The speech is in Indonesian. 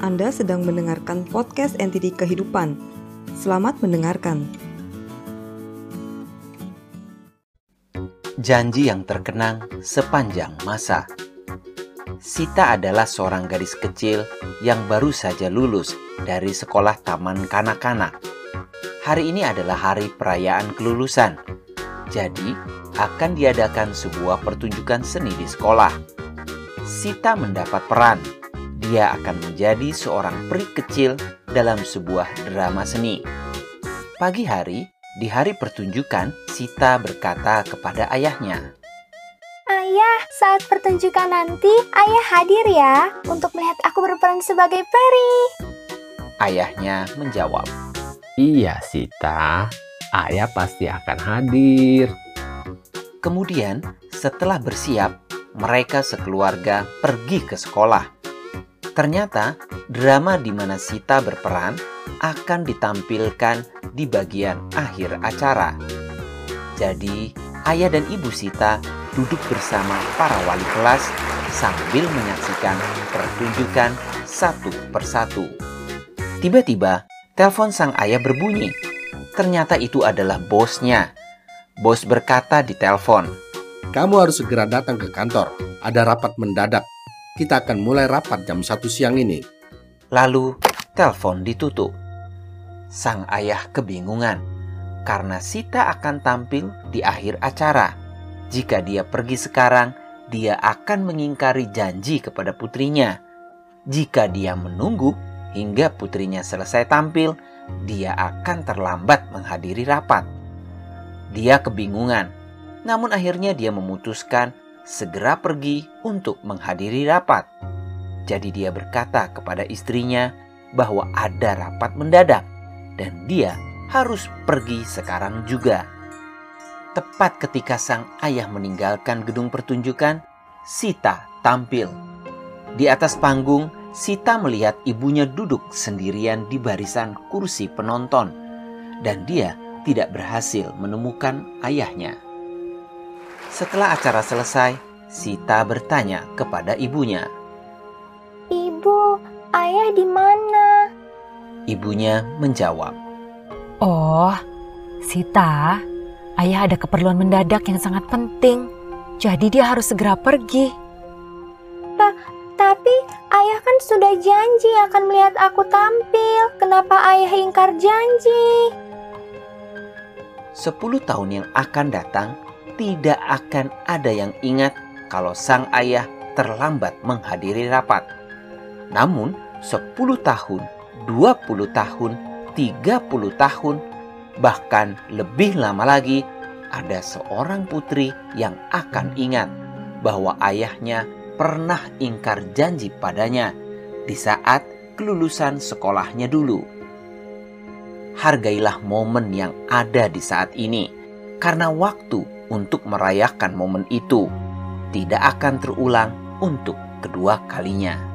Anda sedang mendengarkan podcast NTD Kehidupan. Selamat mendengarkan. Janji yang terkenang sepanjang masa. Sita adalah seorang gadis kecil yang baru saja lulus dari sekolah taman kanak-kanak. Hari ini adalah hari perayaan kelulusan. Jadi, akan diadakan sebuah pertunjukan seni di sekolah. Sita mendapat peran. Dia akan menjadi seorang peri kecil dalam sebuah drama seni. Pagi hari, di hari pertunjukan, Sita berkata kepada ayahnya, Ayah, saat pertunjukan nanti, ayah hadir ya untuk melihat aku berperan sebagai peri. Ayahnya menjawab, Iya, Sita. Ayah pasti akan hadir. Kemudian, setelah bersiap, mereka sekeluarga pergi ke sekolah. Ternyata, drama di mana Sita berperan akan ditampilkan di bagian akhir acara. Jadi, ayah dan ibu Sita duduk bersama para wali kelas sambil menyaksikan pertunjukan satu persatu. Tiba-tiba, telepon sang ayah berbunyi. Ternyata itu adalah bosnya. Bos berkata di telepon, Kamu harus segera datang ke kantor. Ada rapat mendadak. Kita akan mulai rapat jam 1 siang ini. Lalu telepon ditutup. Sang ayah kebingungan karena Sita akan tampil di akhir acara. Jika dia pergi sekarang, dia akan mengingkari janji kepada putrinya. Jika dia menunggu hingga putrinya selesai tampil, dia akan terlambat menghadiri rapat. Dia kebingungan, namun akhirnya dia memutuskan segera pergi untuk menghadiri rapat. Jadi dia berkata kepada istrinya bahwa ada rapat mendadak dan dia harus pergi sekarang juga. Tepat ketika sang ayah meninggalkan gedung pertunjukan, Sita tampil. Di atas panggung, Sita melihat ibunya duduk sendirian di barisan kursi penonton dan dia tidak berhasil menemukan ayahnya. Setelah acara selesai, Sita bertanya kepada ibunya. Ibu, ayah di mana? Ibunya menjawab, Oh, Sita, ayah ada keperluan mendadak yang sangat penting. Jadi dia harus segera pergi. Tapi ayah kan sudah janji akan melihat aku tampil. Kenapa ayah ingkar janji? Sepuluh tahun yang akan datang, tidak akan ada yang ingat kalau sang ayah terlambat menghadiri rapat. Namun, 10 tahun, 20 tahun, 30 tahun, bahkan lebih lama lagi, ada seorang putri yang akan ingat bahwa ayahnya pernah ingkar janji padanya di saat kelulusan sekolahnya dulu. Hargailah momen yang ada di saat ini, karena waktu untuk merayakan momen itu tidak akan terulang untuk kedua kalinya.